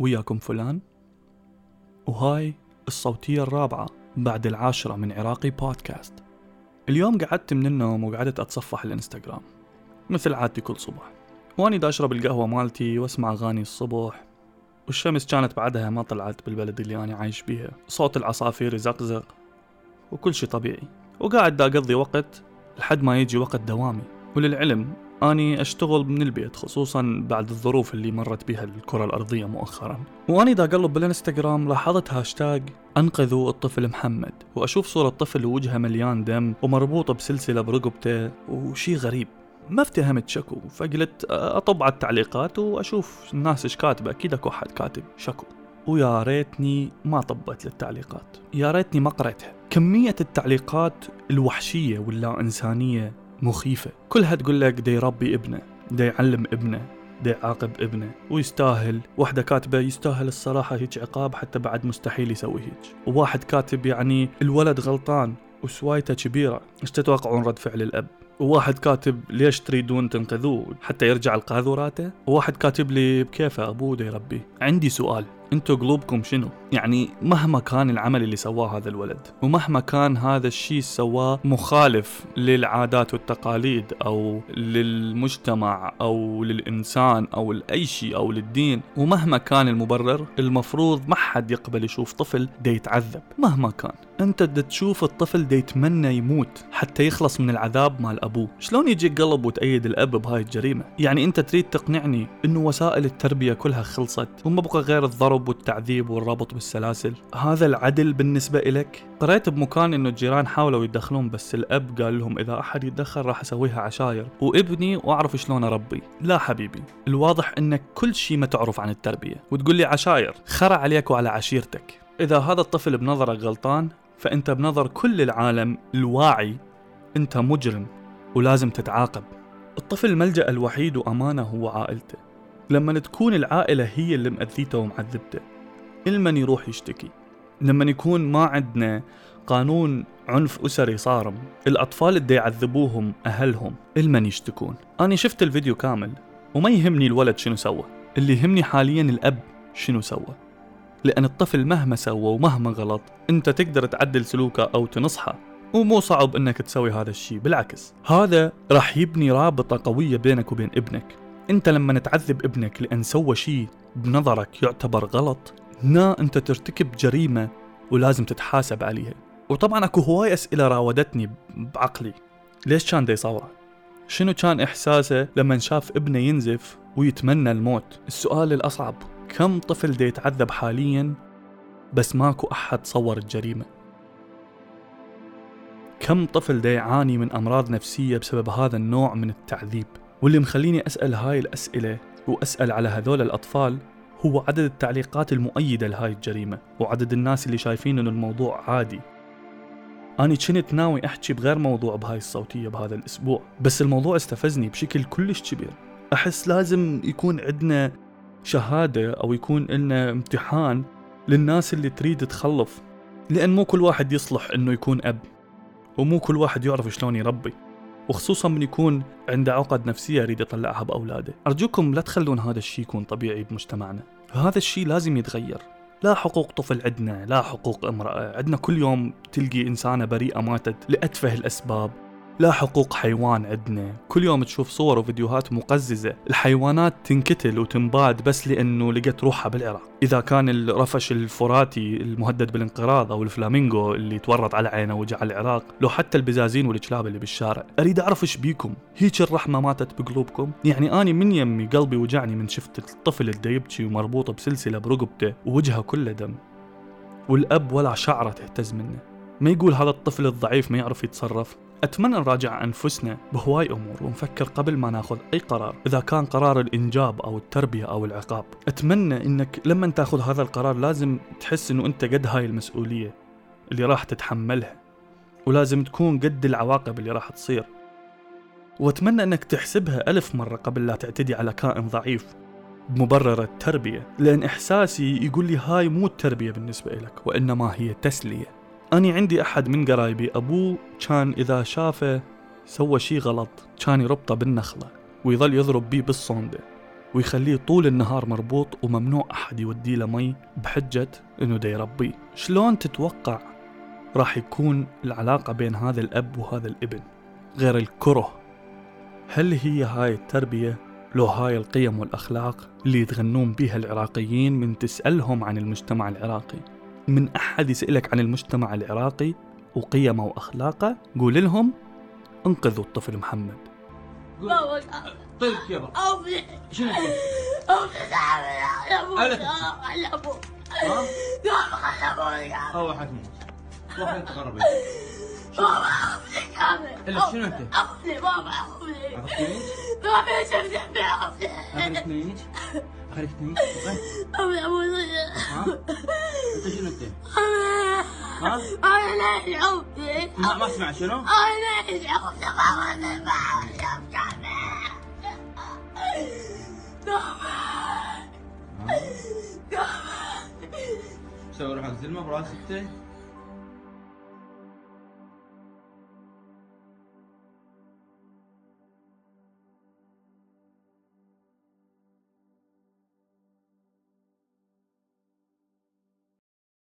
وياكم فلان. وهاي الصوتية الرابعة بعد العاشرة من عراقي بودكاست. اليوم قعدت من النوم وقعدت أتصفح الإنستغرام مثل عادتي كل صبح. وأني دا أشرب القهوة مالتي وأسمع أغاني الصبح والشمس كانت بعدها ما طلعت بالبلد اللي أنا عايش بيها. صوت العصافير يزقزق وكل شي طبيعي. وقاعد دا أقضي وقت لحد ما يجي وقت دوامي. وللعلم أني أشتغل من البيت خصوصا بعد الظروف اللي مرت بها الكرة الأرضية مؤخرا. وأني دا أقلب بالإنستغرام لاحظت هاشتاج أنقذوا الطفل محمد. وأشوف صورة طفل وجهه مليان دم ومربوط بسلسلة برقبته وشي غريب. ما افتهمت شكو فقلت أطب على التعليقات وأشوف الناس إيش كاتبة. أكيد أكو أحد كاتب شكو. ويا ريتني ما طبت للتعليقات. يا ريتني ما قريتها كمية التعليقات الوحشية واللا إنسانية مخيفة. كلها تقول لك دي يربي ابنه دي يعلم ابنه دي يعاقب ابنه ويستاهل. واحدة كاتبة يستاهل الصراحة هيك عقاب حتى بعد مستحيل يسوي هيك وواحد كاتب يعني الولد غلطان وسوايته كبيرة إيش تتوقعون رد فعل الأب. وواحد كاتب ليش تريدون تنقذوه؟ حتى يرجع القاذوراته. وواحد كاتب لي بكيفه أبوه ده يربي عندي سؤال. انتو قلوبكم شنو؟ يعني مهما كان العمل اللي سواه هذا الولد ومهما كان هذا الشيء سواه مخالف للعادات والتقاليد أو للمجتمع أو للإنسان أو لأي شيء أو للدين ومهما كان المبرر المفروض ما حد يقبل يشوف طفل دا يتعذب مهما كان. أنت دا تشوف الطفل دا يتمنى يموت حتى يخلص من العذاب مال أبوه. شلون يجيك قلب وتأيد الأب بهاي الجريمة؟ يعني أنت تريد تقنعني إنه وسائل التربية كلها خلصت وما بقى غير الضرب والتعذيب والربط بالسلاسل. هذا العدل بالنسبة إلك؟ قريت بمكان إنه الجيران حاولوا يتدخلون بس الأب قال لهم إذا أحد يتدخل راح أسويها عشاير. وابني وأعرف شلون أربي. لا حبيبي الواضح إنك كل شيء ما تعرف عن التربية. وتقول لي عشاير خرع عليك وعلى عشيرتك. إذا هذا الطفل بنظرك غلطان فأنت بنظر كل العالم الواعي. أنت مجرم ولازم تتعاقب. الطفل الملجأ الوحيد وأمانة هو عائلته. لما تكون العائلة هي اللي مأذيته ومعذبته المن يروح يشتكي. لما يكون ما عندنا قانون عنف أسري صارم الأطفال اللي يعذبوهم أهلهم المن يشتكون. أنا شفت الفيديو كامل وما يهمني الولد شنو سوى. اللي يهمني حاليا الأب شنو سوى. لأن الطفل مهما سوى ومهما غلط أنت تقدر تعدل سلوكه أو تنصحه. ومو صعب إنك تسوي هذا الشيء بالعكس. هذا راح يبني رابطة قوية بينك وبين ابنك. انت لما تعذب ابنك لأن سوى شيء بنظرك يعتبر غلط هنا انت ترتكب جريمة ولازم تتحاسب عليها. وطبعا أكو هواي أسئلة راودتني بعقلي. ليش كان دا يصوره شنو كان إحساسه لما شاف ابنه ينزف ويتمنى الموت؟ السؤال الأصعب كم طفل دا يتعذب حاليا بس ماكو أحد صور الجريمة؟ كم طفل دا يعاني من أمراض نفسية بسبب هذا النوع من التعذيب؟ واللي مخليني أسأل هاي الأسئلة وأسأل على هذول الأطفال هو عدد التعليقات المؤيدة لهاي الجريمة وعدد الناس اللي شايفين أن الموضوع عادي. أنا كنت ناوي أحكي بغير موضوع بهاي الصوتية بهذا الأسبوع بس الموضوع استفزني بشكل كلش كبير. أحس لازم يكون عندنا شهادة أو يكون لنا امتحان للناس اللي تريد تخلف لأن مو كل واحد يصلح أنه يكون أب ومو كل واحد يعرف شلون يربي. وخصوصا من يكون عنده عقد نفسية يريد يطلعها بأولاده. أرجوكم لا تخلون هذا الشيء يكون طبيعي بمجتمعنا. هذا الشيء لازم يتغير. لا حقوق طفل عندنا لا حقوق امرأة. عندنا كل يوم تلقي إنسانة بريئة ماتت لأتفه الأسباب. لا حقوق حيوان عندنا. كل يوم تشوف صور وفيديوهات مقززة. الحيوانات تنقتل وتنباد بس لأنه لقت روحها بالعراق. إذا كان الرفش الفراتي المهدد بالانقراض أو الفلامينغو اللي تورط على عينه وجع العراق لو حتى البزازين والكلاب اللي بالشارع. أريد أعرف إيش بيكم؟ هيك الرحمة ماتت بقلوبكم؟ يعني أني من يمي قلبي وجعني من شفت الطفل اللي يبكي ومربوط بسلسلة برقبته ووجهه كله دم. والأب ولا شعرة تهتز منه. ما يقول هذا الطفل الضعيف ما يعرف يتصرف؟ أتمنى نراجع أنفسنا بهواي أمور ونفكر قبل ما ناخذ أي قرار إذا كان قرار الإنجاب أو التربية أو العقاب. أتمنى أنك لما تاخذ هذا القرار لازم تحس أنه أنت قد هاي المسؤولية اللي راح تتحملها ولازم تكون قد العواقب اللي راح تصير. وأتمنى أنك تحسبها ألف مرة قبل لا تعتدي على كائن ضعيف بمبرر التربية لأن إحساسي يقول لي هاي مو التربية بالنسبة لك وإنما هي تسلية. أني عندي أحد من قرايبي أبوه كان إذا شافه سوى شي غلط كان يربطه بالنخلة ويظل يضرب بيه بالصوندة ويخليه طول النهار مربوط وممنوع أحد يوديه له مي بحجة إنه دا يربيه. شلون تتوقع راح يكون العلاقة بين هذا الأب وهذا الابن؟ غير الكره. هل هي هاي التربية لو هاي القيم والأخلاق اللي يتغنون بها العراقيين من تسألهم عن المجتمع العراقي؟ من أحد يسألك عن المجتمع العراقي وقيمه وأخلاقه قول لهم انقذوا الطفل محمد بابا طيب يابا شنو اسمه؟ أوفي تعال يا أبو ألف. يا أبو ها؟ يا أبو يا أبو أول واحد موت واحد تقرب بابا شنو؟ أوفي بابا عرفتني؟ بابا شفت أوفي عرفتني؟ عرفتني؟ أوفي أبو ها؟ أنت شنو أنت؟ ها؟ ليش أوفي ما ما اسمع شنو؟ بابا أنا ما أعرف كامل سوي روحك زلمة براس ستة